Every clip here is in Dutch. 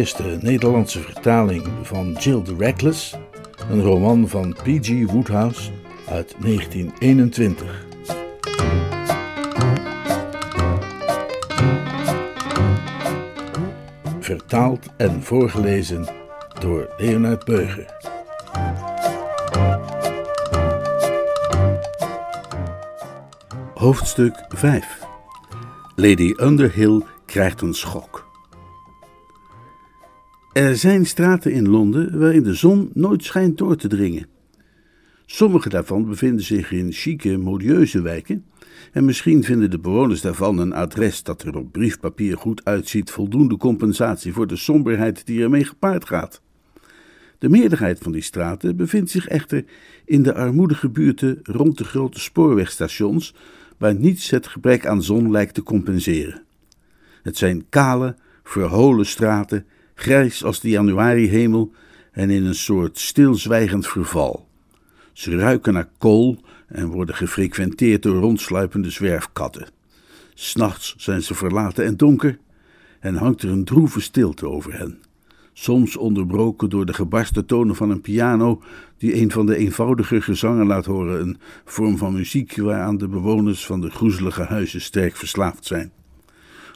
Eerste Nederlandse vertaling van Jill the Reckless, een roman van P.G. Woodhouse uit 1921. Vertaald en voorgelezen door Leonard Beuger. Hoofdstuk 5 Lady Underhill krijgt een schok. Er zijn straten in Londen waarin de zon nooit schijnt door te dringen. Sommige daarvan bevinden zich in chique, modieuze wijken, en misschien vinden de bewoners daarvan een adres dat er op briefpapier goed uitziet voldoende compensatie voor de somberheid die ermee gepaard gaat. De meerderheid van die straten bevindt zich echter in de armoedige buurten rond de grote spoorwegstations, waar niets het gebrek aan zon lijkt te compenseren. Het zijn kale, verholen straten, grijs als de januarihemel en in een soort stilzwijgend verval. Ze ruiken naar kool en worden gefrequenteerd door rondsluipende zwerfkatten. S'nachts zijn ze verlaten en donker en hangt er een droeve stilte over hen. Soms onderbroken door de gebarste tonen van een piano, die een van de eenvoudige gezangen laat horen, een vorm van muziek waaraan de bewoners van de groezelige huizen sterk verslaafd zijn.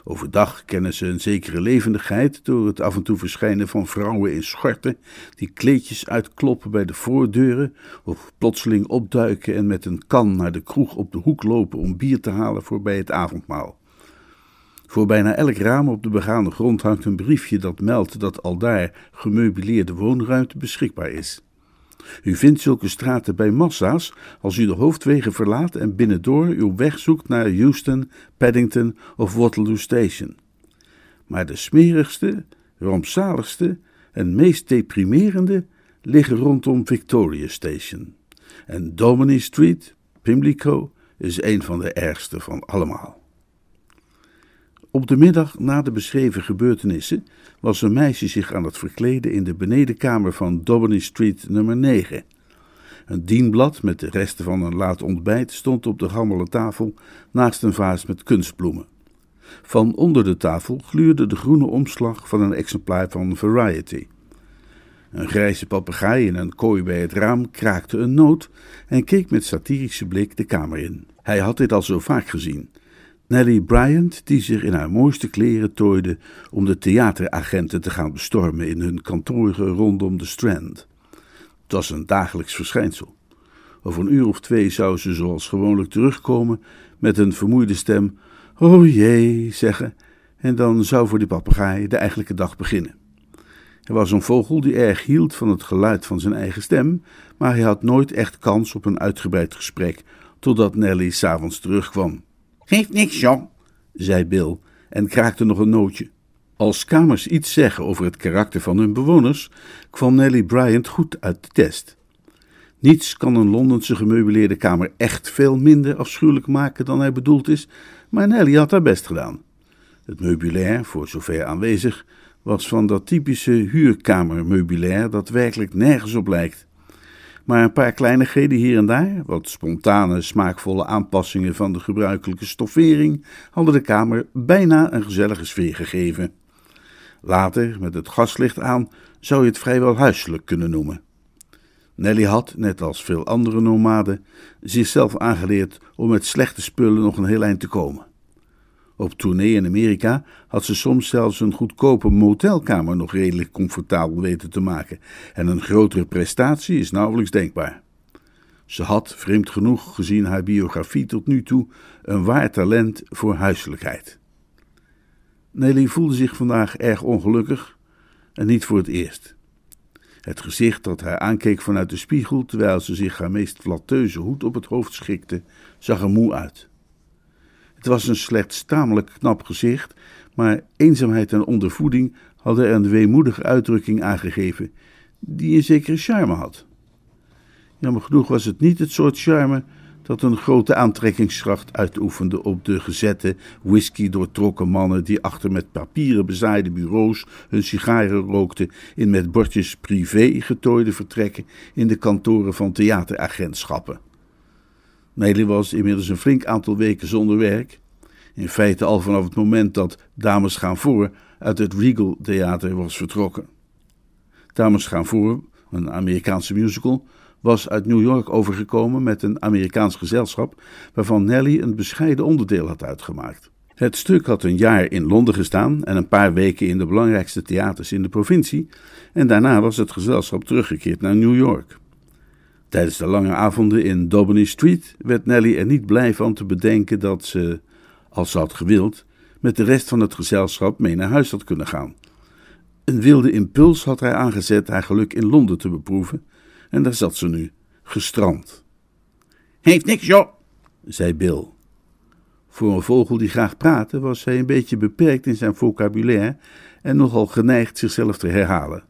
Overdag kennen ze een zekere levendigheid door het af en toe verschijnen van vrouwen in schorten die kleedjes uitkloppen bij de voordeuren of plotseling opduiken en met een kan naar de kroeg op de hoek lopen om bier te halen voor bij het avondmaal. Voor bijna elk raam op de begane grond hangt een briefje dat meldt dat aldaar gemeubileerde woonruimte beschikbaar is. U vindt zulke straten bij massa's als u de hoofdwegen verlaat en binnendoor uw weg zoekt naar Euston, Paddington of Waterloo Station. Maar de smerigste, rampzaligste en meest deprimerende liggen rondom Victoria Station. En Domini Street, Pimlico, is een van de ergste van allemaal. Op de middag na de beschreven gebeurtenissen was een meisje zich aan het verkleden in de benedenkamer van Dobony Street nummer 9. Een dienblad met de resten van een laat ontbijt stond op de gammele tafel naast een vaas met kunstbloemen. Van onder de tafel gluurde de groene omslag van een exemplaar van Variety. Een grijze papegaai in een kooi bij het raam kraakte een noot en keek met satirische blik de kamer in. Hij had dit al zo vaak gezien. Nellie Bryant, die zich in haar mooiste kleren tooide om de theateragenten te gaan bestormen in hun kantoren rondom de Strand. Het was een dagelijks verschijnsel. Over een uur of twee zou ze zoals gewoonlijk terugkomen met een vermoeide stem: Oh jee, zeggen, en dan zou voor die papegaai de eigenlijke dag beginnen. Hij was een vogel die erg hield van het geluid van zijn eigen stem, maar hij had nooit echt kans op een uitgebreid gesprek totdat Nellie s'avonds terugkwam. Geeft niks, John, zei Bill en kraakte nog een nootje. Als kamers iets zeggen over het karakter van hun bewoners, kwam Nellie Bryant goed uit de test. Niets kan een Londense gemeubileerde kamer echt veel minder afschuwelijk maken dan hij bedoeld is, maar Nellie had haar best gedaan. Het meubilair, voor zover aanwezig, was van dat typische huurkamermeubilair dat werkelijk nergens op lijkt. Maar een paar kleinigheden hier en daar, wat spontane, smaakvolle aanpassingen van de gebruikelijke stoffering, hadden de kamer bijna een gezellige sfeer gegeven. Later, met het gaslicht aan, zou je het vrijwel huiselijk kunnen noemen. Nelly had, net als veel andere nomaden, zichzelf aangeleerd om met slechte spullen nog een heel eind te komen. Op tournee in Amerika had ze soms zelfs een goedkope motelkamer nog redelijk comfortabel weten te maken, en een grotere prestatie is nauwelijks denkbaar. Ze had, vreemd genoeg gezien haar biografie tot nu toe, een waar talent voor huiselijkheid. Nelly voelde zich vandaag erg ongelukkig en niet voor het eerst. Het gezicht dat haar aankeek vanuit de spiegel terwijl ze zich haar meest flatteuze hoed op het hoofd schikte, zag er moe uit. Het was een slechts tamelijk knap gezicht, maar eenzaamheid en ondervoeding hadden er een weemoedige uitdrukking aangegeven, die een zekere charme had. Jammer genoeg was het niet het soort charme dat een grote aantrekkingskracht uitoefende op de gezette, whisky doortrokken mannen die achter met papieren bezaaide bureaus hun sigaren rookten in met bordjes privé getooide vertrekken in de kantoren van theateragentschappen. Nelly was inmiddels een flink aantal weken zonder werk. In feite al vanaf het moment dat Dames gaan voor uit het Regal Theater was vertrokken. Dames gaan voor, een Amerikaanse musical, was uit New York overgekomen met een Amerikaans gezelschap waarvan Nelly een bescheiden onderdeel had uitgemaakt. Het stuk had een jaar in Londen gestaan en een paar weken in de belangrijkste theaters in de provincie, en daarna was het gezelschap teruggekeerd naar New York. Tijdens de lange avonden in Daubeny Street werd Nelly er niet blij van te bedenken dat ze, als ze had gewild, met de rest van het gezelschap mee naar huis had kunnen gaan. Een wilde impuls had hij aangezet haar geluk in Londen te beproeven, en daar zat ze nu, gestrand. Heeft niks, joh, zei Bill. Voor een vogel die graag praatte, was hij een beetje beperkt in zijn vocabulaire en nogal geneigd zichzelf te herhalen.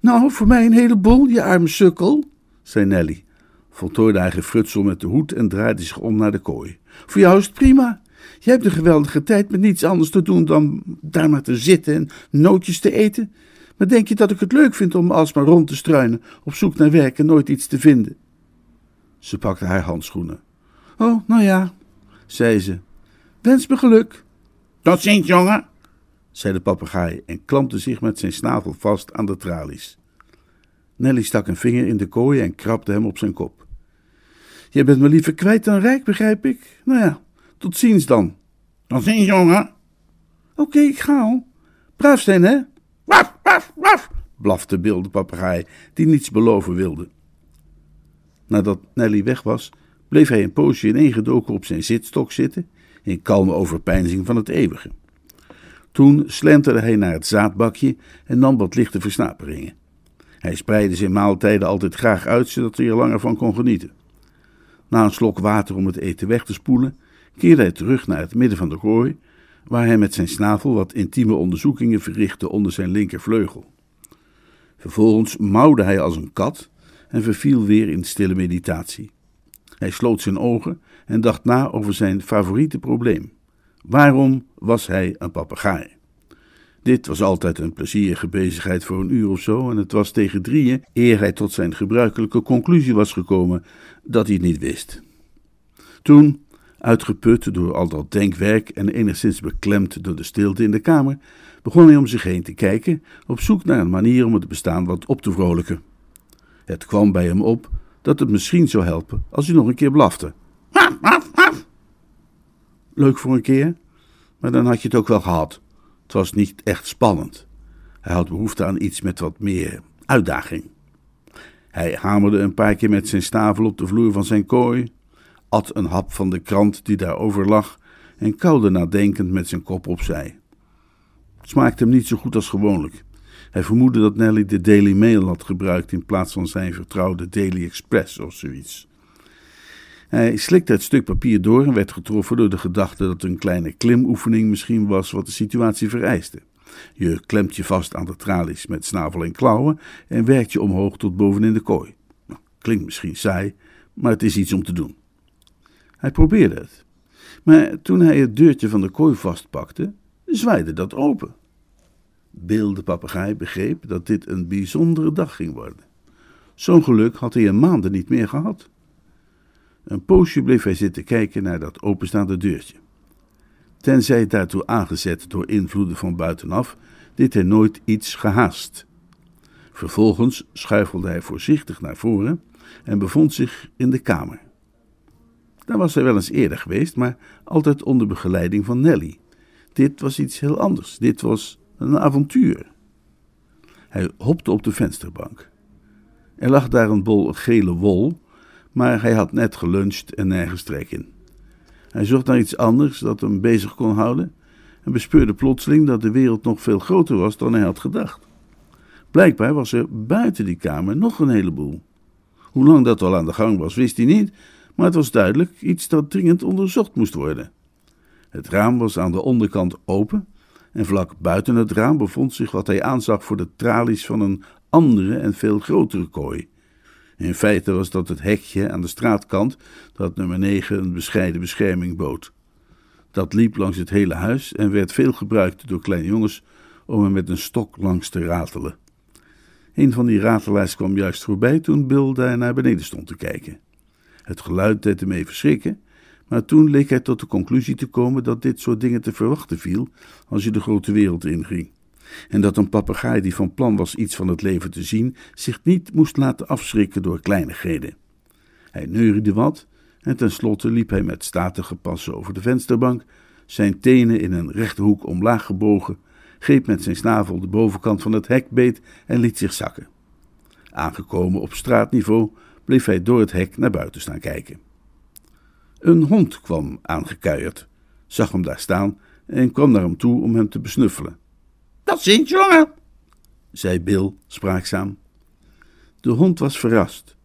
Nou, voor mij een heleboel, je arme sukkel, zei Nelly, voltooide hij gefrutsel met de hoed en draaide zich om naar de kooi. Voor jou is het prima. Je hebt een geweldige tijd met niets anders te doen dan daar maar te zitten en nootjes te eten. Maar denk je dat ik het leuk vind om alsmaar rond te struinen, op zoek naar werk en nooit iets te vinden? Ze pakte haar handschoenen. Oh, nou ja, zei ze. Wens me geluk. Tot ziens, jongen, zei de papegaai en klampte zich met zijn snavel vast aan de tralies. Nelly stak een vinger in de kooi en krabde hem op zijn kop. Je bent me liever kwijt dan rijk, begrijp ik. Nou ja, tot ziens dan. Tot ziens, jongen. Oké, ik ga al. Braaf zijn, hè? Waf, waf, waf, blafte Bill de papegaai, die niets beloven wilde. Nadat Nelly weg was, bleef hij een poosje ineengedoken op zijn zitstok zitten, in kalme overpeinzing van het eeuwige. Toen slenterde hij naar het zaadbakje en nam wat lichte versnaperingen. Hij spreidde zijn maaltijden altijd graag uit, zodat hij er langer van kon genieten. Na een slok water om het eten weg te spoelen, keerde hij terug naar het midden van de gooi, waar hij met zijn snavel wat intieme onderzoekingen verrichtte onder zijn linkervleugel. Vervolgens mauwde hij als een kat en verviel weer in stille meditatie. Hij sloot zijn ogen en dacht na over zijn favoriete probleem. Waarom was hij een papegaai? Dit was altijd een plezierige bezigheid voor een uur of zo, en het was tegen drieën eer hij tot zijn gebruikelijke conclusie was gekomen dat hij het niet wist. Toen, uitgeput door al dat denkwerk en enigszins beklemd door de stilte in de kamer, begon hij om zich heen te kijken, op zoek naar een manier om het bestaan wat op te vrolijken. Het kwam bij hem op dat het misschien zou helpen als hij nog een keer blafte. Leuk voor een keer, maar dan had je het ook wel gehad. Het was niet echt spannend. Hij had behoefte aan iets met wat meer uitdaging. Hij hamerde een paar keer met zijn stavel op de vloer van zijn kooi, at een hap van de krant die daarover lag en kauwde nadenkend met zijn kop opzij. Het smaakte hem niet zo goed als gewoonlijk. Hij vermoedde dat Nelly de Daily Mail had gebruikt in plaats van zijn vertrouwde Daily Express of zoiets. Hij slikte het stuk papier door en werd getroffen door de gedachte dat een kleine klimoefening misschien was wat de situatie vereiste. Je klemt je vast aan de tralies met snavel en klauwen en werkt je omhoog tot boven in de kooi. Nou, klinkt misschien saai, maar het is iets om te doen. Hij probeerde het. Maar toen hij het deurtje van de kooi vastpakte, zwaaide dat open. Bill de papegaai begreep dat dit een bijzondere dag ging worden. Zo'n geluk had hij in maanden niet meer gehad. Een poosje bleef hij zitten kijken naar dat openstaande deurtje. Tenzij daartoe aangezet door invloeden van buitenaf, deed hij nooit iets gehaast. Vervolgens schuifelde hij voorzichtig naar voren en bevond zich in de kamer. Daar was hij wel eens eerder geweest, maar altijd onder begeleiding van Nelly. Dit was iets heel anders. Dit was een avontuur. Hij hopte op de vensterbank. Er lag daar een bol gele wol, maar hij had net geluncht en nergens trek in. Hij zocht naar iets anders dat hem bezig kon houden en bespeurde plotseling dat de wereld nog veel groter was dan hij had gedacht. Blijkbaar was er buiten die kamer nog een heleboel. Hoe lang dat al aan de gang was, wist hij niet, maar het was duidelijk iets dat dringend onderzocht moest worden. Het raam was aan de onderkant open en vlak buiten het raam bevond zich wat hij aanzag voor de tralies van een andere en veel grotere kooi. In feite was dat het hekje aan de straatkant dat nummer 9 een bescheiden bescherming bood. Dat liep langs het hele huis en werd veel gebruikt door kleine jongens om er met een stok langs te ratelen. Een van die ratelaars kwam juist voorbij toen Bill daar naar beneden stond te kijken. Het geluid deed hem even schrikken, maar toen leek hij tot de conclusie te komen dat dit soort dingen te verwachten viel als je de grote wereld inging. En dat een papegaai die van plan was iets van het leven te zien, zich niet moest laten afschrikken door kleinigheden. Hij neuriede wat en tenslotte liep hij met statige passen over de vensterbank, zijn tenen in een rechte hoek omlaag gebogen, greep met zijn snavel de bovenkant van het hek beet en liet zich zakken. Aangekomen op straatniveau bleef hij door het hek naar buiten staan kijken. Een hond kwam aangekuierd, zag hem daar staan en kwam naar hem toe om hem te besnuffelen. Dat zint, jongen, zei Bill spraakzaam. De hond was verrast.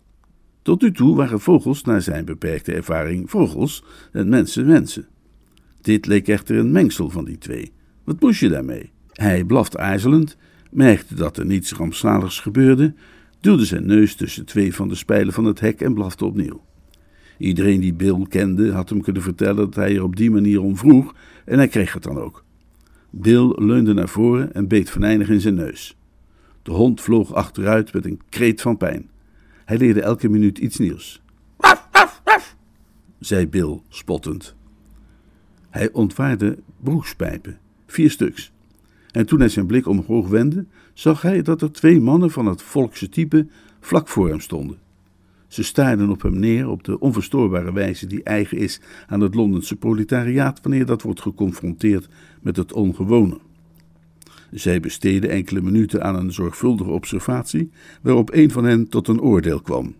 Tot nu toe waren vogels, naar zijn beperkte ervaring, vogels en mensen mensen. Dit leek echter een mengsel van die twee. Wat moest je daarmee? Hij blafte aarzelend, merkte dat er niets rampzaligs gebeurde, duwde zijn neus tussen twee van de spijlen van het hek en blafte opnieuw. Iedereen die Bill kende had hem kunnen vertellen dat hij er op die manier om vroeg en hij kreeg het dan ook. Bill leunde naar voren en beet venijnig in zijn neus. De hond vloog achteruit met een kreet van pijn. Hij leerde elke minuut iets nieuws. Waf, waf, waf, zei Bill spottend. Hij ontwaarde broekspijpen, vier stuks. En toen hij zijn blik omhoog wendde, zag hij dat er twee mannen van het volkse type vlak voor hem stonden. Ze staarden op hem neer op de onverstoorbare wijze die eigen is aan het Londense proletariaat wanneer dat wordt geconfronteerd met het ongewone. Zij besteden enkele minuten aan een zorgvuldige observatie, waarop een van hen tot een oordeel kwam.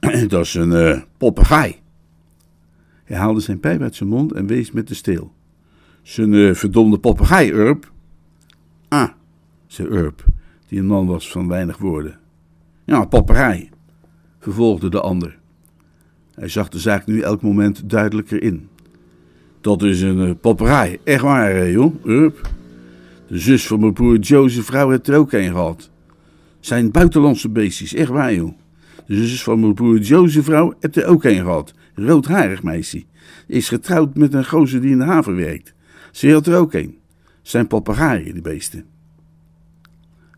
Dat is een uh. Hij haalde zijn pijp uit zijn mond en wees met de steel. Zijn uh, verdomde poppegaai, Urp. Ah, zei Urp, die een man was van weinig woorden. Ja, popperij, vervolgde de ander. Hij zag de zaak nu elk moment duidelijker in. Dat is een uh, popperij, echt waar, joh, Urp. De zus van mijn broer Joe's vrouw heeft er ook een gehad. Zijn buitenlandse beestjes, echt waar, joh. De zus van mijn broer Joe's vrouw heeft er ook een gehad. Roodharig meisje. Is getrouwd met een gozer die in de haven werkt. Ze had er ook een. Zijn papegaaien, die beesten.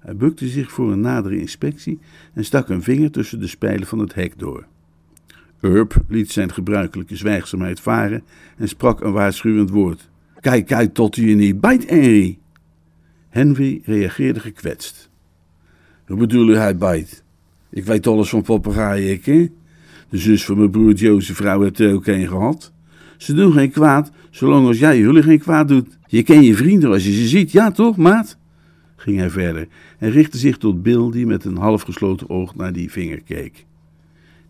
Hij bukte zich voor een nadere inspectie en stak een vinger tussen de spijlen van het hek door. Urp liet zijn gebruikelijke zwijgzaamheid varen en sprak een waarschuwend woord. Kijk uit tot u je niet bijt, Henry. Henry reageerde gekwetst. Hoe bedoel u hij bijt? Ik weet alles van papegaaien, ik, hè? De zus van mijn broer Joe's vrouw heeft er ook een gehad. Ze doen geen kwaad, zolang als jij jullie geen kwaad doet. Je kent je vrienden als je ze ziet, ja toch, maat? Ging hij verder en richtte zich tot Bill, die met een half gesloten oog naar die vinger keek.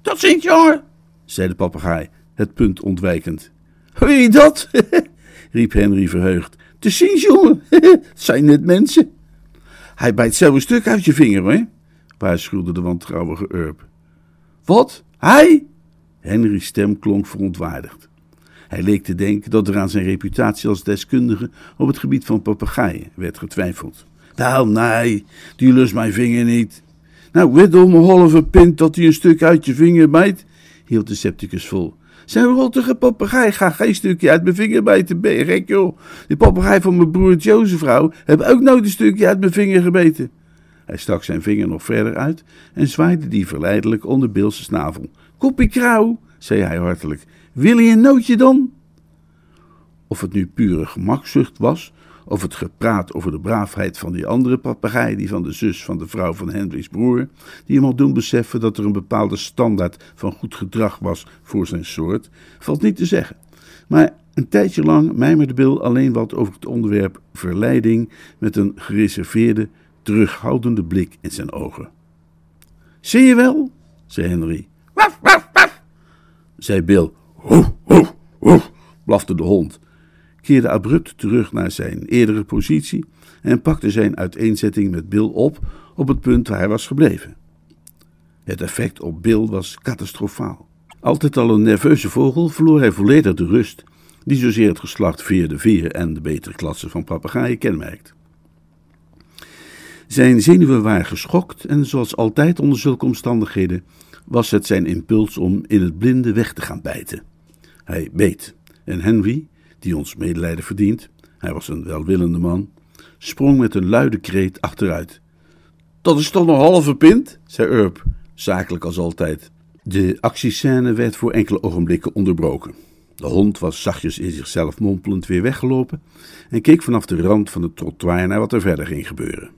Tot ziens, jongen, zei de papegaai, het punt ontwijkend. Hoor je dat? riep Henry verheugd. Te ziens, jongen, het zijn net mensen. Hij bijt zo een stuk uit je vinger, hoor, waarschuwde de wantrouwige Urp. Wat? Hij? Henry's stem klonk verontwaardigd. Hij leek te denken dat er aan zijn reputatie als deskundige op het gebied van papegaaien werd getwijfeld. Nou, nee, die lust mijn vinger niet. Nou, om een halve pint dat hij een stuk uit je vinger bijt, hield de septicus vol. Zijn rottige papegaai gaat geen stukje uit mijn vinger bijten, ben je gek joh. Die papegaai van mijn broer Jo's vrouw ook nooit een stukje uit mijn vinger gebeten. Hij stak zijn vinger nog verder uit en zwaaide die verleidelijk onder Bill's snavel. Koppie krauw, zei hij hartelijk. Wil je een nootje dan? Of het nu pure gemakzucht was, of het gepraat over de braafheid van die andere papegaai, die van de zus van de vrouw van Henry's broer, die hem al doen beseffen dat er een bepaalde standaard van goed gedrag was voor zijn soort, valt niet te zeggen. Maar een tijdje lang mijmerde Bill alleen wat over het onderwerp verleiding met een gereserveerde, terughoudende blik in zijn ogen. Zie je wel, zei Henry. Waf, waf, waf, zei Bill. Hoe, hoe, hoe, blafte de hond keerde abrupt terug naar zijn eerdere positie en pakte zijn uiteenzetting met Bill op op het punt waar hij was gebleven. Het effect op Bill was catastrofaal. Altijd al een nerveuze vogel verloor hij volledig de rust die zozeer het geslacht Veer Veer en de betere klasse van papegaaien kenmerkt. Zijn zenuwen waren geschokt en zoals altijd onder zulke omstandigheden was het zijn impuls om in het blinde weg te gaan bijten. Hij beet en Henry, die ons medelijden verdient, hij was een welwillende man, sprong met een luide kreet achteruit. Dat is toch nog halve pint, zei Urp, zakelijk als altijd. De actiescène werd voor enkele ogenblikken onderbroken. De hond was zachtjes in zichzelf mompelend weer weggelopen en keek vanaf de rand van het trottoir naar wat er verder ging gebeuren.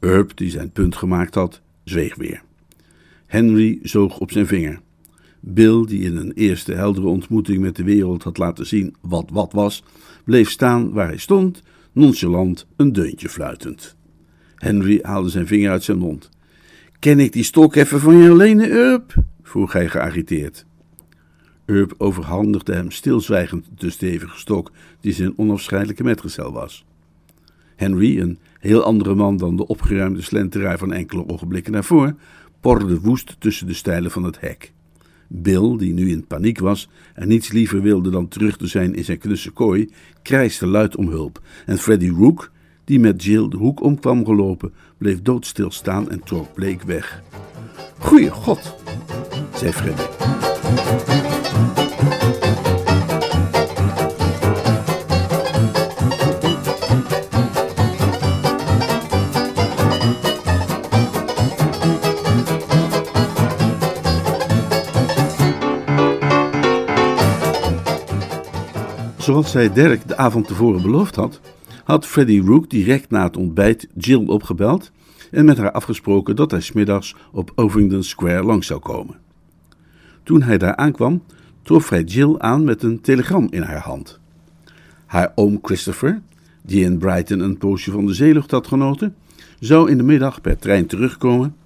Urp, die zijn punt gemaakt had, zweeg weer. Henry zoog op zijn vinger. Bill, die in een eerste heldere ontmoeting met de wereld had laten zien wat wat was, bleef staan waar hij stond, nonchalant een deuntje fluitend. Henry haalde zijn vinger uit zijn mond. Ken ik die stok even van je lenen, Urp? vroeg hij geagiteerd. Urp overhandigde hem stilzwijgend de stevige stok die zijn onafscheidelijke metgezel was. Henry, een heel andere man dan de opgeruimde slenteraar van enkele ogenblikken daarvoor, porde woest tussen de stijlen van het hek. Bill, die nu in paniek was en niets liever wilde dan terug te zijn in zijn knusse kooi, krijste luid om hulp. En Freddy Rook, die met Jill de hoek om kwam gelopen, bleef doodstil staan en trok bleek weg. Goeie god, zei Freddy. Zoals zij Dirk de avond tevoren beloofd had, had Freddy Rook direct na het ontbijt Jill opgebeld en met haar afgesproken dat hij smiddags op Ovingdon Square langs zou komen. Toen hij daar aankwam, trof hij Jill aan met een telegram in haar hand. Haar oom Christopher, die in Brighton een poosje van de zeelucht had genoten, zou in de middag per trein terugkomen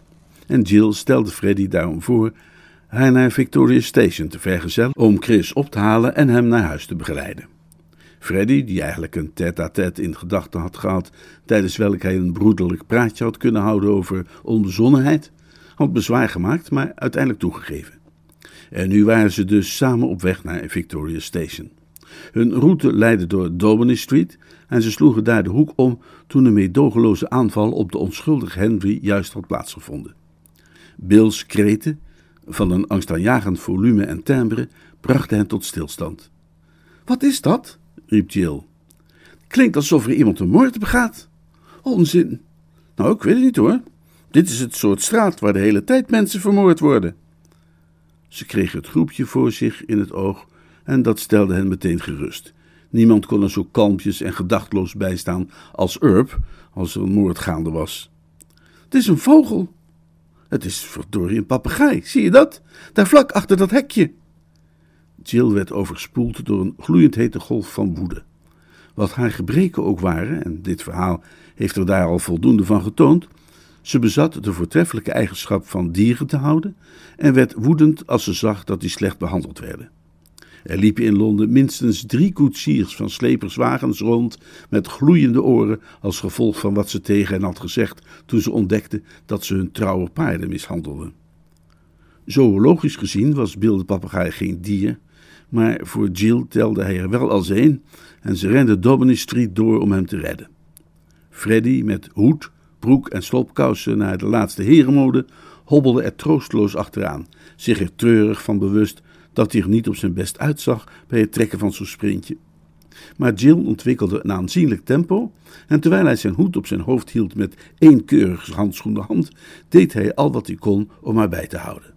en Jill stelde Freddy daarom voor haar naar Victoria Station te vergezellen om Chris op te halen en hem naar huis te begeleiden. Freddy, die eigenlijk een tête-à-tête in gedachten had gehad, tijdens welk hij een broederlijk praatje had kunnen houden over onbezonnenheid, had bezwaar gemaakt, maar uiteindelijk toegegeven. En nu waren ze dus samen op weg naar Victoria Station. Hun route leidde door Daubeny Street en ze sloegen daar de hoek om toen een meedogenloze aanval op de onschuldige Henry juist had plaatsgevonden. Bill's kreten, van een angstaanjagend volume en timbre, brachten hen tot stilstand. Wat is dat? Riep Jill. Klinkt alsof er iemand een moord begaat. Onzin. Nou, ik weet het niet hoor. Dit is het soort straat waar de hele tijd mensen vermoord worden. Ze kregen het groepje voor zich in het oog en dat stelde hen meteen gerust. Niemand kon er zo kalmpjes en gedachtloos bij staan als Urp als er een moord gaande was. Het is een vogel. Het is verdorie een papegaai, zie je dat? Daar vlak achter dat hekje. Jill werd overspoeld door een gloeiend hete golf van woede. Wat haar gebreken ook waren, en dit verhaal heeft er daar al voldoende van getoond, ze bezat de voortreffelijke eigenschap van dieren te houden en werd woedend als ze zag dat die slecht behandeld werden. Er liepen in Londen minstens drie koetsiers van sleperswagens rond met gloeiende oren als gevolg van wat ze tegen hen had gezegd toen ze ontdekten dat ze hun trouwe paarden mishandelden. Zoologisch gezien was Bill de geen dier, maar voor Jill telde hij er wel als een en ze rende Daubeny Street door om hem te redden. Freddy met hoed, broek en slopkousen naar de laatste herenmode hobbelde er troosteloos achteraan, zich er treurig van bewust dat hij er niet op zijn best uitzag bij het trekken van zo'n sprintje. Maar Jill ontwikkelde een aanzienlijk tempo en terwijl hij zijn hoed op zijn hoofd hield met één keurige handschoende hand, deed hij al wat hij kon om haar bij te houden.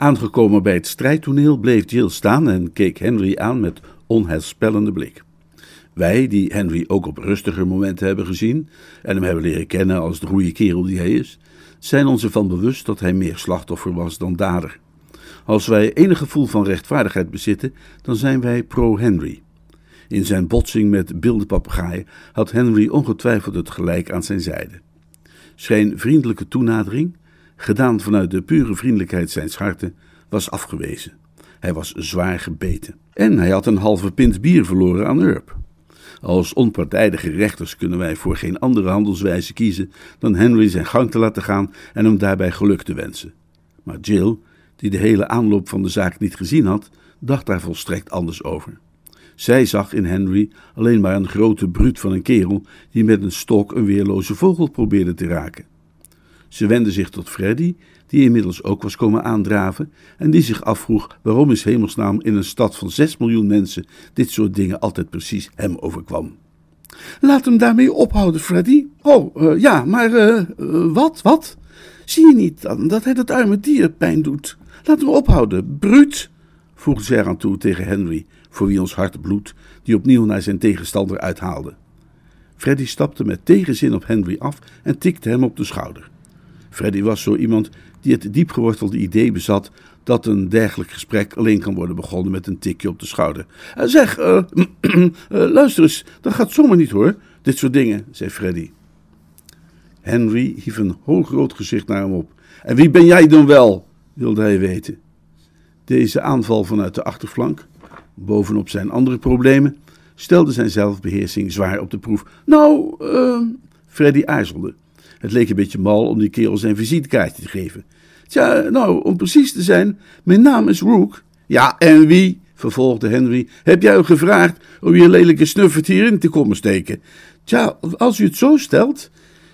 Aangekomen bij het strijdtoneel bleef Jill staan en keek Henry aan met onheilspellende blik. Wij, die Henry ook op rustiger momenten hebben gezien en hem hebben leren kennen als de goede kerel die hij is, zijn ons ervan bewust dat hij meer slachtoffer was dan dader. Als wij enig gevoel van rechtvaardigheid bezitten, dan zijn wij pro-Henry. In zijn botsing met de had Henry ongetwijfeld het gelijk aan zijn zijde. Zijn vriendelijke toenadering, gedaan vanuit de pure vriendelijkheid zijns harten, was afgewezen. Hij was zwaar gebeten. En hij had een halve pint bier verloren aan Urp. Als onpartijdige rechters kunnen wij voor geen andere handelswijze kiezen dan Henry zijn gang te laten gaan en hem daarbij geluk te wensen. Maar Jill, die de hele aanloop van de zaak niet gezien had, dacht daar volstrekt anders over. Zij zag in Henry alleen maar een grote bruut van een kerel die met een stok een weerloze vogel probeerde te raken. Ze wendde zich tot Freddy, die inmiddels ook was komen aandraven en die zich afvroeg waarom in hemelsnaam in een stad van 6 miljoen mensen dit soort dingen altijd precies hem overkwam. Laat hem daarmee ophouden, Freddy. Oh, uh, ja, maar uh, uh, wat, wat? Zie je niet dat hij dat arme dier pijn doet? Laat hem ophouden, bruut, voegde zij eraan toe tegen Henry, voor wie ons hart bloedt, die opnieuw naar zijn tegenstander uithaalde. Freddy stapte met tegenzin op Henry af en tikte hem op de schouder. Freddy was zo iemand die het diepgewortelde idee bezat dat een dergelijk gesprek alleen kan worden begonnen met een tikje op de schouder. Uh, zeg, uh, uh, luister eens, dat gaat zomaar niet hoor, dit soort dingen, zei Freddy. Henry hief een hoogrood gezicht naar hem op. En wie ben jij dan wel? wilde hij weten. Deze aanval vanuit de achterflank, bovenop zijn andere problemen, stelde zijn zelfbeheersing zwaar op de proef. Nou, uh, Freddy aarzelde. Het leek een beetje mal om die kerel zijn visitekaartje te geven. Tja, nou, om precies te zijn, mijn naam is Rook. Ja, en wie, vervolgde Henry, heb jij gevraagd om je lelijke snuffert hierin te komen steken? Tja, als u het zo stelt.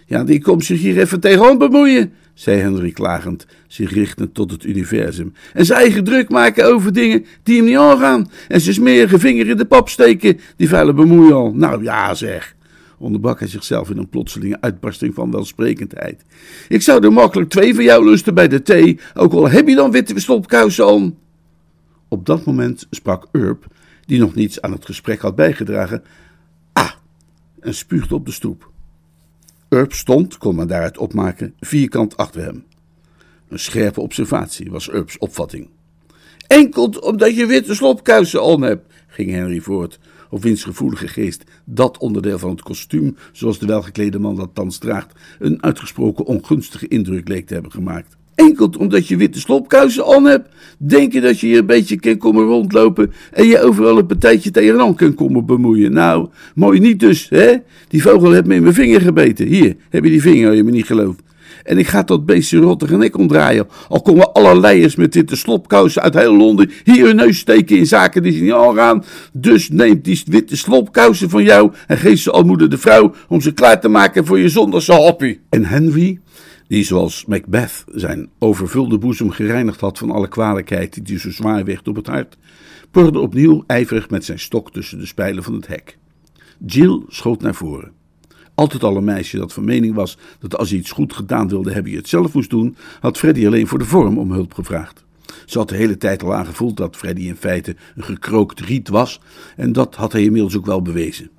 Ja, die komt zich hier even tegenaan bemoeien, zei Henry klagend, zich richtend tot het universum. En zijn eigen druk maken over dingen die hem niet aangaan. En zijn smerige vinger in de pap steken, die vuile bemoeial. Nou ja, zeg onderbrak hij zichzelf in een plotselinge uitbarsting van welsprekendheid. Ik zou er makkelijk twee van jou lusten bij de thee, ook al heb je dan witte stopkousen aan. Op dat moment sprak Urp, die nog niets aan het gesprek had bijgedragen, ah, en spuugde op de stoep. Urp stond, kon men daaruit opmaken, vierkant achter hem. Een scherpe observatie was Urps opvatting. Enkel omdat je witte slopkousen aan hebt, ging Henry voort, of wiens gevoelige geest dat onderdeel van het kostuum, zoals de welgeklede man dat thans draagt, een uitgesproken ongunstige indruk leek te hebben gemaakt. Enkel omdat je witte slopkousen aan hebt, denk je dat je hier een beetje kan komen rondlopen en je overal een partijtje tegenaan kan komen bemoeien. Nou, mooi niet dus, hè? Die vogel heeft me in mijn vinger gebeten. Hier, heb je die vinger, je me niet gelooft. En ik ga tot beestje rottig en ik omdraaien. Al komen alle leiers met witte slopkousen uit heel Londen hier hun neus steken in zaken die ze niet aangaan. Dus neem die witte slopkousen van jou en geef ze al moeder de vrouw om ze klaar te maken voor je zondagse hoppie. En Henry, die zoals Macbeth zijn overvulde boezem gereinigd had van alle kwalijkheid die zo zwaar weegt op het hart, porde opnieuw ijverig met zijn stok tussen de spijlen van het hek. Jill schoot naar voren. Altijd al een meisje dat van mening was dat als hij iets goed gedaan wilde hebben, je het zelf moest doen, had Freddy alleen voor de vorm om hulp gevraagd. Ze had de hele tijd al aangevoeld dat Freddy in feite een gekrookt riet was, en dat had hij inmiddels ook wel bewezen.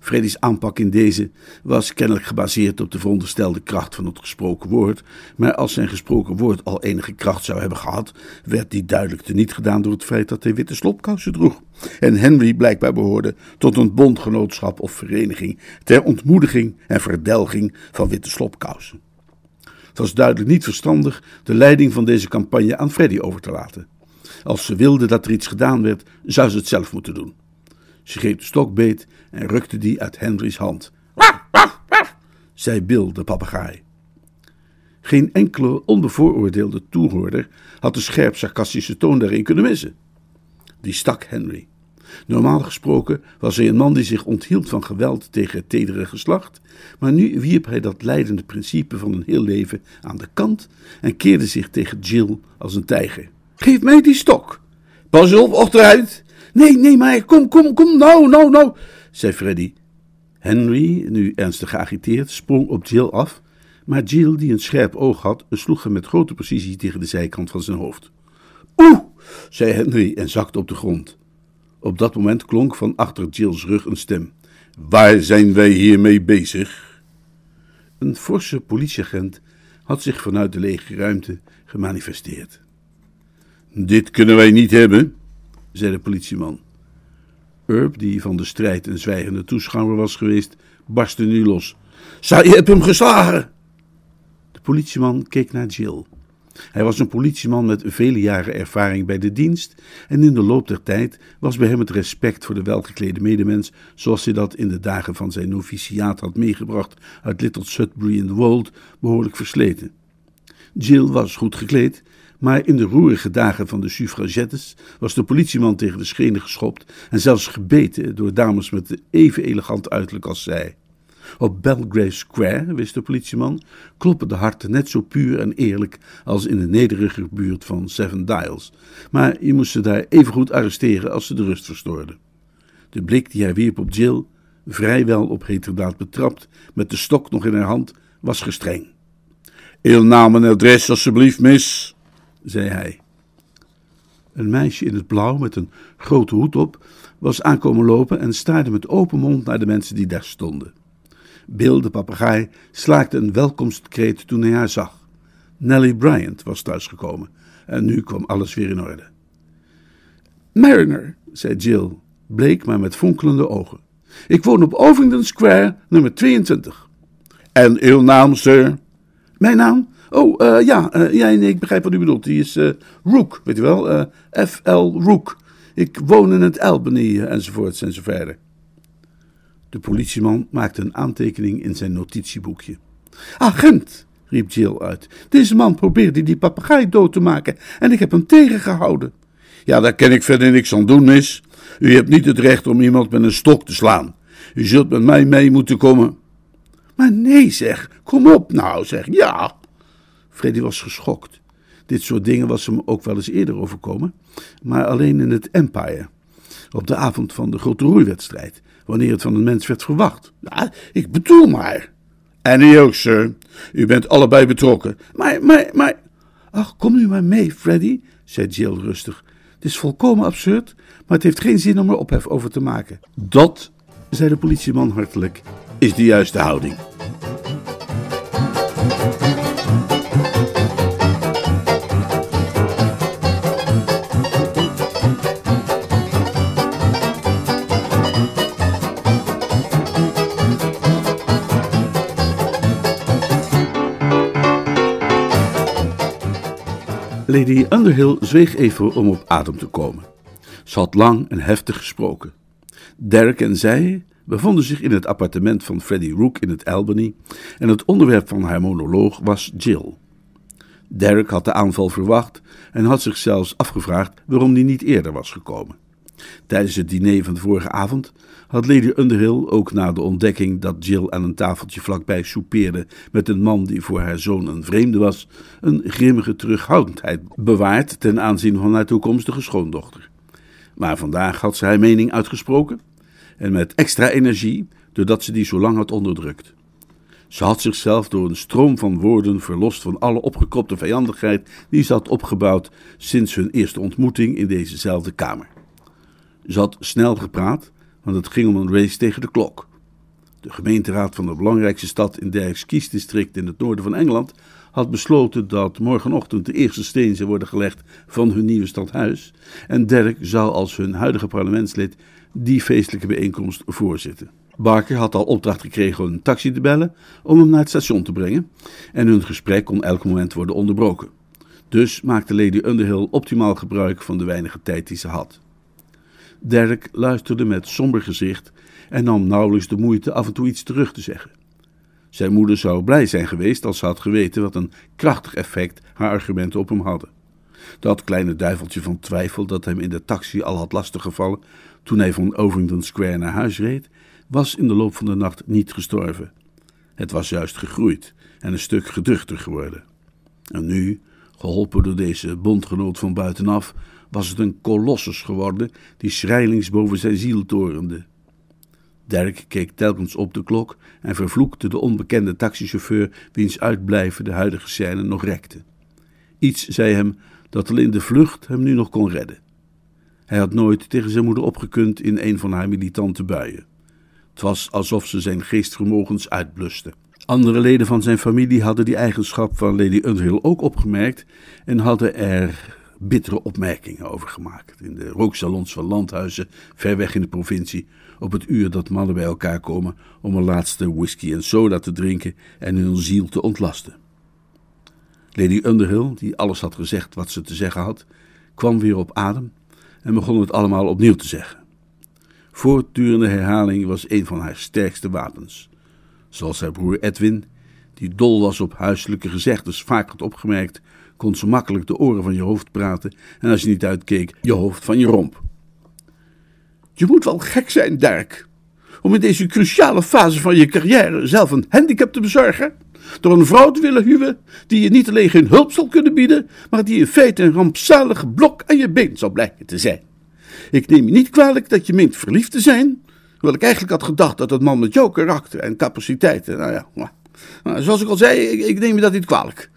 Freddy's aanpak in deze was kennelijk gebaseerd op de veronderstelde kracht van het gesproken woord, maar als zijn gesproken woord al enige kracht zou hebben gehad, werd die duidelijk teniet gedaan door het feit dat hij witte slopkousen droeg. En Henry blijkbaar behoorde tot een bondgenootschap of vereniging ter ontmoediging en verdelging van witte slopkousen. Het was duidelijk niet verstandig de leiding van deze campagne aan Freddy over te laten. Als ze wilde dat er iets gedaan werd, zou ze het zelf moeten doen. Ze greep de stok beet en rukte die uit Henry's hand. Waf, waf, zei Bill, de papegaai. Geen enkele onbevooroordeelde toehoorder had de scherp sarcastische toon daarin kunnen missen. Die stak Henry. Normaal gesproken was hij een man die zich onthield van geweld tegen het tedere geslacht, maar nu wierp hij dat leidende principe van een heel leven aan de kant en keerde zich tegen Jill als een tijger. Geef mij die stok! Pas op, achteruit! Nee, nee, maar kom, kom, kom, nou, nou, nou, zei Freddy. Henry, nu ernstig geagiteerd, sprong op Jill af, maar Jill, die een scherp oog had, sloeg hem met grote precisie tegen de zijkant van zijn hoofd. Oeh, zei Henry en zakte op de grond. Op dat moment klonk van achter Jill's rug een stem. Waar zijn wij hiermee bezig? Een forse politieagent had zich vanuit de lege ruimte gemanifesteerd. Dit kunnen wij niet hebben, zei de politieman. Urb, die van de strijd een zwijgende toeschouwer was geweest, barstte nu los. Zou je hebt hem geslagen? De politieman keek naar Jill. Hij was een politieman met vele jaren ervaring bij de dienst en in de loop der tijd was bij hem het respect voor de welgeklede medemens, zoals hij dat in de dagen van zijn noviciaat had meegebracht uit Little Sudbury in the Wold, behoorlijk versleten. Jill was goed gekleed, Maar in de roerige dagen van de suffragettes was de politieman tegen de schenen geschopt en zelfs gebeten door dames met even elegant uiterlijk als zij. Op Belgrave Square, wist de politieman, kloppen de harten net zo puur en eerlijk als in de nederige buurt van Seven Dials. Maar je moest ze daar even goed arresteren als ze de rust verstoorden. De blik die hij wierp op Jill, vrijwel op heterdaad betrapt, met de stok nog in haar hand, was gestreng. Uw naam en adres, alsjeblieft, mis, zei hij. Een meisje in het blauw met een grote hoed op was aankomen lopen en staarde met open mond naar de mensen die daar stonden. Bill, de papegaai, slaakte een welkomstkreet toen hij haar zag. Nellie Bryant was thuisgekomen en nu kwam alles weer in orde. Mariner, zei Jill, bleek maar met fonkelende ogen. Ik woon op Ovingdon Square, nummer 22. En uw naam, sir? Mijn naam? Oh, uh, ja, uh, ja nee, ik begrijp wat u bedoelt. Die is uh, Rook, weet u wel? F.L. Rook. Ik woon in het Albany, enzovoorts enzoverder. De politieman maakte een aantekening in zijn notitieboekje. Agent, riep Jill uit. Deze man probeerde die papegaai dood te maken en ik heb hem tegengehouden. Ja, daar kan ik verder niks aan doen, mis. U hebt niet het recht om iemand met een stok te slaan. U zult met mij mee moeten komen. Maar nee, zeg. Kom op nou, zeg. Ja. Freddy was geschokt. Dit soort dingen was hem ook wel eens eerder overkomen, maar alleen in het Empire. Op de avond van de grote roeiwedstrijd, wanneer het van een mens werd verwacht. Ja, ik bedoel maar. En u ook, sir. U bent allebei betrokken. Maar, maar, maar. Ach, kom nu maar mee, Freddy, zei Jill rustig. Het is volkomen absurd, maar het heeft geen zin om er ophef over te maken. Dat, zei de politieman hartelijk, is de juiste houding. Lady Underhill zweeg even om op adem te komen. Ze had lang en heftig gesproken. Derek en zij bevonden zich in het appartement van Freddie Rook in het Albany en het onderwerp van haar monoloog was Jill. Derek had de aanval verwacht en had zich zelfs afgevraagd waarom die niet eerder was gekomen. Tijdens het diner van de vorige avond had Lady Underhill, ook na de ontdekking dat Jill aan een tafeltje vlakbij soupeerde met een man die voor haar zoon een vreemde was, een grimmige terughoudendheid bewaard ten aanzien van haar toekomstige schoondochter. Maar vandaag had ze haar mening uitgesproken en met extra energie, doordat ze die zo lang had onderdrukt. Ze had zichzelf door een stroom van woorden verlost van alle opgekropte vijandigheid die ze had opgebouwd sinds hun eerste ontmoeting in dezezelfde kamer. Ze had snel gepraat, want het ging om een race tegen de klok. De gemeenteraad van de belangrijkste stad in Derks kiesdistrict in het noorden van Engeland had besloten dat morgenochtend de eerste steen zou worden gelegd van hun nieuwe stadhuis en Derk zou als hun huidige parlementslid die feestelijke bijeenkomst voorzitten. Barker had al opdracht gekregen om een taxi te bellen om hem naar het station te brengen en hun gesprek kon elk moment worden onderbroken. Dus maakte Lady Underhill optimaal gebruik van de weinige tijd die ze had. Derek luisterde met somber gezicht en nam nauwelijks de moeite af en toe iets terug te zeggen. Zijn moeder zou blij zijn geweest als ze had geweten wat een krachtig effect haar argumenten op hem hadden. Dat kleine duiveltje van twijfel dat hem in de taxi al had lastiggevallen toen hij van Ovingdon Square naar huis reed, was in de loop van de nacht niet gestorven. Het was juist gegroeid en een stuk geduchter geworden. En nu, geholpen door deze bondgenoot van buitenaf, was het een kolossus geworden die schrijlings boven zijn ziel torende. Dirk keek telkens op de klok en vervloekte de onbekende taxichauffeur wiens uitblijven de huidige scène nog rekte. Iets zei hem dat alleen de vlucht hem nu nog kon redden. Hij had nooit tegen zijn moeder opgekund in een van haar militante buien. Het was alsof ze zijn geestvermogens uitbluste. Andere leden van zijn familie hadden die eigenschap van Lady Underhill ook opgemerkt en hadden er bittere opmerkingen over gemaakt. In de rooksalons van landhuizen, ver weg in de provincie, op het uur dat mannen bij elkaar komen om een laatste whisky en soda te drinken en hun ziel te ontlasten. Lady Underhill, die alles had gezegd wat ze te zeggen had, kwam weer op adem en begon het allemaal opnieuw te zeggen. Voortdurende herhaling was een van haar sterkste wapens. Zoals haar broer Edwin, die dol was op huiselijke gezegdes, vaak had opgemerkt kon ze makkelijk de oren van je hoofd praten en als je niet uitkeek, je hoofd van je romp. Je moet wel gek zijn, Dirk, om in deze cruciale fase van je carrière zelf een handicap te bezorgen. Door een vrouw te willen huwen die je niet alleen geen hulp zal kunnen bieden, maar die in feite een rampzalig blok aan je been zal blijken te zijn. Ik neem je niet kwalijk dat je meent verliefd te zijn, hoewel ik eigenlijk had gedacht dat het man met jouw karakter en capaciteiten, nou ja, maar, zoals ik al zei, ik, ik neem je dat niet kwalijk.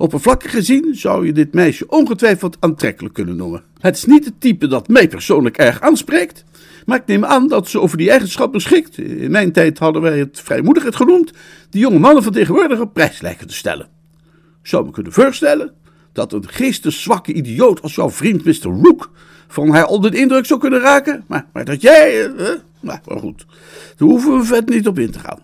Oppervlakkig gezien zou je dit meisje ongetwijfeld aantrekkelijk kunnen noemen. Het is niet het type dat mij persoonlijk erg aanspreekt, maar ik neem aan dat ze over die eigenschap beschikt. In mijn tijd hadden wij het vrijmoedigheid genoemd, die jonge mannen van tegenwoordig op prijs lijken te stellen. Zou me kunnen voorstellen dat een geesteszwakke idioot als jouw vriend Mr. Rook van haar onder de indruk zou kunnen raken, maar, maar dat jij. Eh, nou, maar goed, daar hoeven we vet niet op in te gaan.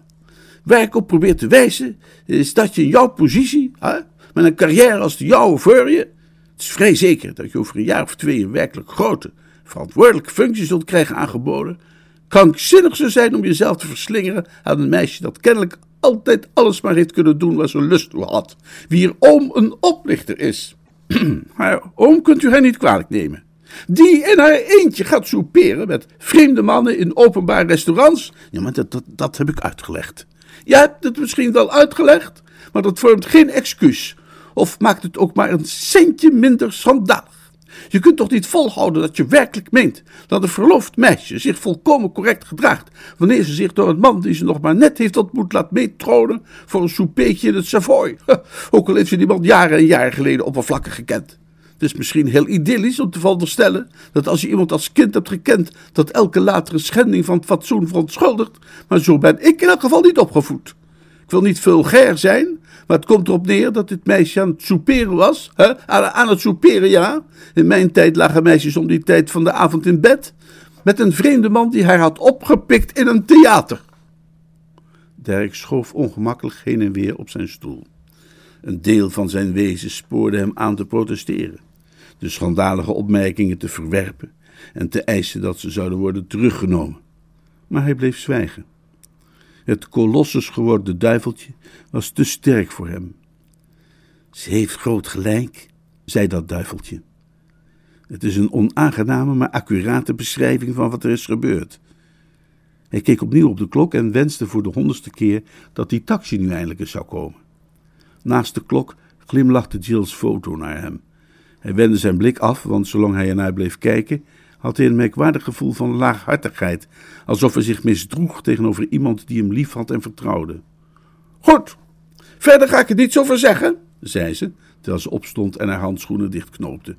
Waar ik op probeer te wijzen, is dat je in jouw positie, hè, met een carrière als de jouwe voor je, het is vrij zeker dat je over een jaar of twee een werkelijk grote, verantwoordelijke functie zult krijgen aangeboden, krankzinnig zou zijn om jezelf te verslingeren aan een meisje dat kennelijk altijd alles maar heeft kunnen doen waar ze lust toe had. Wie er oom een oplichter is. maar oom kunt u haar niet kwalijk nemen. Die in haar eentje gaat souperen met vreemde mannen in openbare restaurants. Ja, maar dat, dat, dat heb ik uitgelegd. Je hebt het misschien wel uitgelegd, maar dat vormt geen excuus. Of maakt het ook maar een centje minder schandalig. Je kunt toch niet volhouden dat je werkelijk meent dat een verloofd meisje zich volkomen correct gedraagt wanneer ze zich door een man die ze nog maar net heeft ontmoet laat meetronen voor een soupeetje in het Savoy. Ook al heeft ze die man jaren en jaren geleden oppervlakkig gekend. Het is misschien heel idyllisch om te veronderstellen dat als je iemand als kind hebt gekend, dat elke latere schending van het fatsoen verontschuldigt, maar zo ben ik in elk geval niet opgevoed. Ik wil niet vulgair zijn, maar het komt erop neer dat dit meisje aan het souperen was. Hè? Aan, aan het souperen, ja. In mijn tijd lagen meisjes om die tijd van de avond in bed. Met een vreemde man die haar had opgepikt in een theater. Dirk schoof ongemakkelijk heen en weer op zijn stoel. Een deel van zijn wezen spoorde hem aan te protesteren, de schandalige opmerkingen te verwerpen en te eisen dat ze zouden worden teruggenomen. Maar hij bleef zwijgen. Het kolossus geworden duiveltje was te sterk voor hem. Ze heeft groot gelijk, zei dat duiveltje. Het is een onaangename, maar accurate beschrijving van wat er is gebeurd. Hij keek opnieuw op de klok en wenste voor de honderdste keer dat die taxi nu eindelijk eens zou komen. Naast de klok glimlachte Jill's foto naar hem. Hij wendde zijn blik af, want zolang hij ernaar bleef kijken, had hij een merkwaardig gevoel van laaghartigheid, alsof hij zich misdroeg tegenover iemand die hem lief had en vertrouwde. Goed, verder ga ik er niets over zeggen, zei ze, terwijl ze opstond en haar handschoenen dichtknoopte.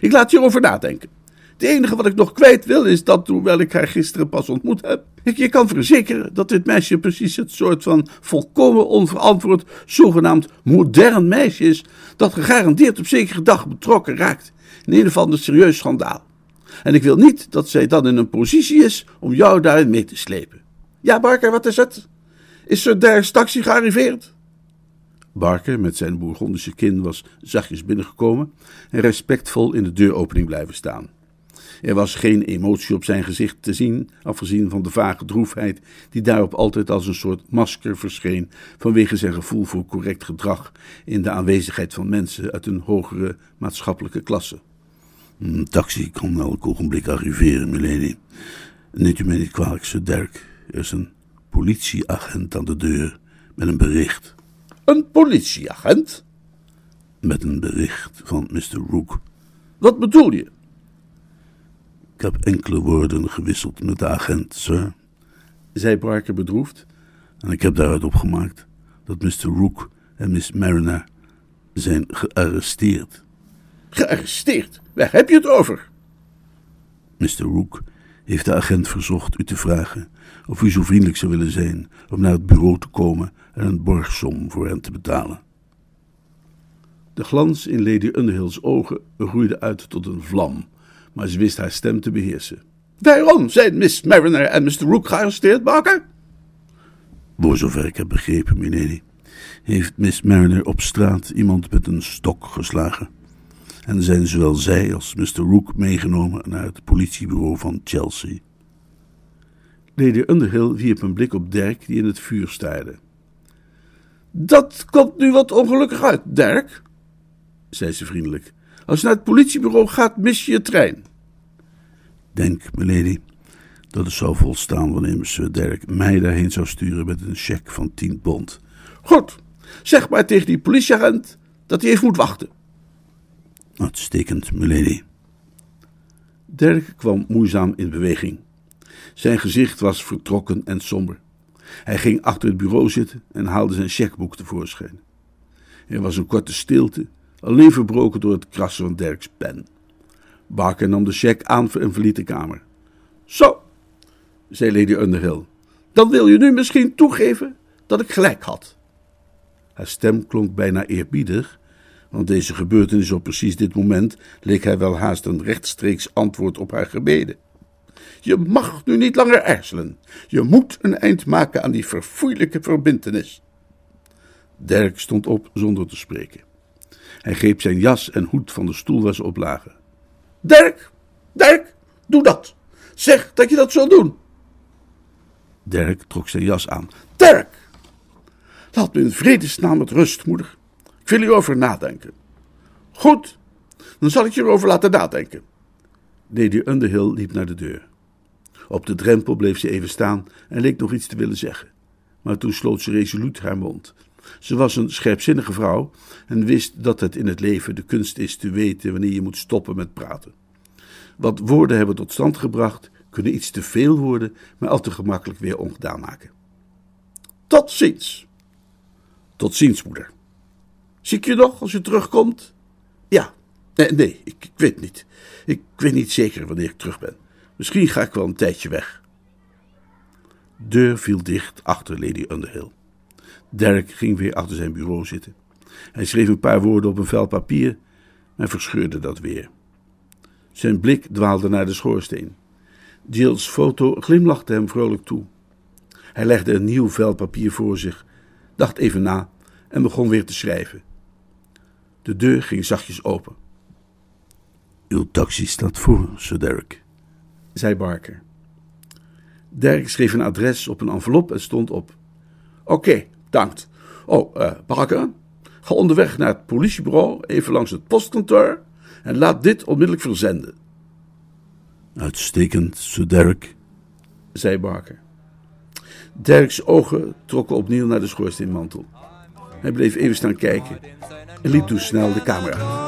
Ik laat hierover nadenken. Het enige wat ik nog kwijt wil is dat, hoewel ik haar gisteren pas ontmoet heb, ik je kan verzekeren dat dit meisje precies het soort van volkomen onverantwoord, zogenaamd modern meisje is, dat gegarandeerd op zekere dag betrokken raakt in een of ander serieus schandaal. En ik wil niet dat zij dan in een positie is om jou daarin mee te slepen. Ja, Barker, wat is het? Is er daar taxi gearriveerd? Barker, met zijn bourgondische kin, was zachtjes binnengekomen en respectvol in de deuropening blijven staan. Er was geen emotie op zijn gezicht te zien, afgezien van de vage droefheid die daarop altijd als een soort masker verscheen vanwege zijn gevoel voor correct gedrag in de aanwezigheid van mensen uit een hogere maatschappelijke klasse. Een taxi kan elk ogenblik arriveren, milady. Neemt u mij niet kwalijk, Sir Dirk. Er is een politieagent aan de deur met een bericht. Een politieagent? Met een bericht van Mr. Rook. Wat bedoel je? Ik heb enkele woorden gewisseld met de agent, sir, zei Barker bedroefd. En ik heb daaruit opgemaakt dat Mr. Rook en Miss Mariner zijn gearresteerd. Gearresteerd? Waar heb je het over? Mr. Rook heeft de agent verzocht u te vragen of u zo vriendelijk zou willen zijn om naar het bureau te komen en een borgsom voor hen te betalen. De glans in Lady Underhill's ogen groeide uit tot een vlam maar ze wist haar stem te beheersen. Waarom zijn Miss Mariner en Mr. Rook gearresteerd, Barker? Voor zover ik heb begrepen, milady, heeft Miss Mariner op straat iemand met een stok geslagen. En zijn zowel zij als Mr. Rook meegenomen naar het politiebureau van Chelsea. Lady Underhill wierp een blik op Dirk, die in het vuur staarde. Dat komt nu wat ongelukkig uit, Dirk. zei ze vriendelijk. Als je naar het politiebureau gaat, mis je je trein. Denk, milady, dat het zou volstaan wanneer Sir Derek mij daarheen zou sturen met een cheque van 10 pond. Goed, zeg maar tegen die politieagent dat hij even moet wachten. Uitstekend, milady. Dirk kwam moeizaam in beweging. Zijn gezicht was vertrokken en somber. Hij ging achter het bureau zitten en haalde zijn chequeboek tevoorschijn. Er was een korte stilte, alleen verbroken door het krassen van Dirks pen. Barker nam de cheque aan en verliet de kamer. Zo, zei Lady Underhill, dan wil je nu misschien toegeven dat ik gelijk had. Haar stem klonk bijna eerbiedig, want deze gebeurtenis op precies dit moment leek hij wel haast een rechtstreeks antwoord op haar gebeden. Je mag nu niet langer aarzelen. Je moet een eind maken aan die verfoeilijke verbintenis. Dirk stond op zonder te spreken. Hij greep zijn jas en hoed van de stoel waar ze op lagen. Dirk, Dirk, doe dat. Zeg dat je dat zult doen. Dirk trok zijn jas aan. Dirk, laat me in vredesnaam met rust, moeder. Ik wil hierover nadenken. Goed, dan zal ik je erover laten nadenken. Lady Underhill liep naar de deur. Op de drempel bleef ze even staan en leek nog iets te willen zeggen. Maar toen sloot ze resoluut haar mond. Ze was een scherpzinnige vrouw en wist dat het in het leven de kunst is te weten wanneer je moet stoppen met praten. Wat woorden hebben tot stand gebracht, kunnen iets te veel worden, maar al te gemakkelijk weer ongedaan maken. Tot ziens. Tot ziens, moeder. Zie ik je nog als je terugkomt? Ja. Nee, nee ik, ik weet niet. Ik weet niet zeker wanneer ik terug ben. Misschien ga ik wel een tijdje weg. Deur viel dicht achter Lady Underhill. Derek ging weer achter zijn bureau zitten. Hij schreef een paar woorden op een vel papier, maar verscheurde dat weer. Zijn blik dwaalde naar de schoorsteen. Jill's foto glimlachte hem vrolijk toe. Hij legde een nieuw vel papier voor zich, dacht even na en begon weer te schrijven. De deur ging zachtjes open. Uw taxi staat voor, Sir Derek zei Barker. Dirk schreef een adres op een envelop en stond op. Oké, okay, dankt. Oh, uh, Barker, ga onderweg naar het politiebureau, even langs het postkantoor en laat dit onmiddellijk verzenden. Uitstekend, Sir Derek, zei Barker. Dirks ogen trokken opnieuw naar de schoorsteenmantel. Hij bleef even staan kijken en liep toen snel de kamer uit.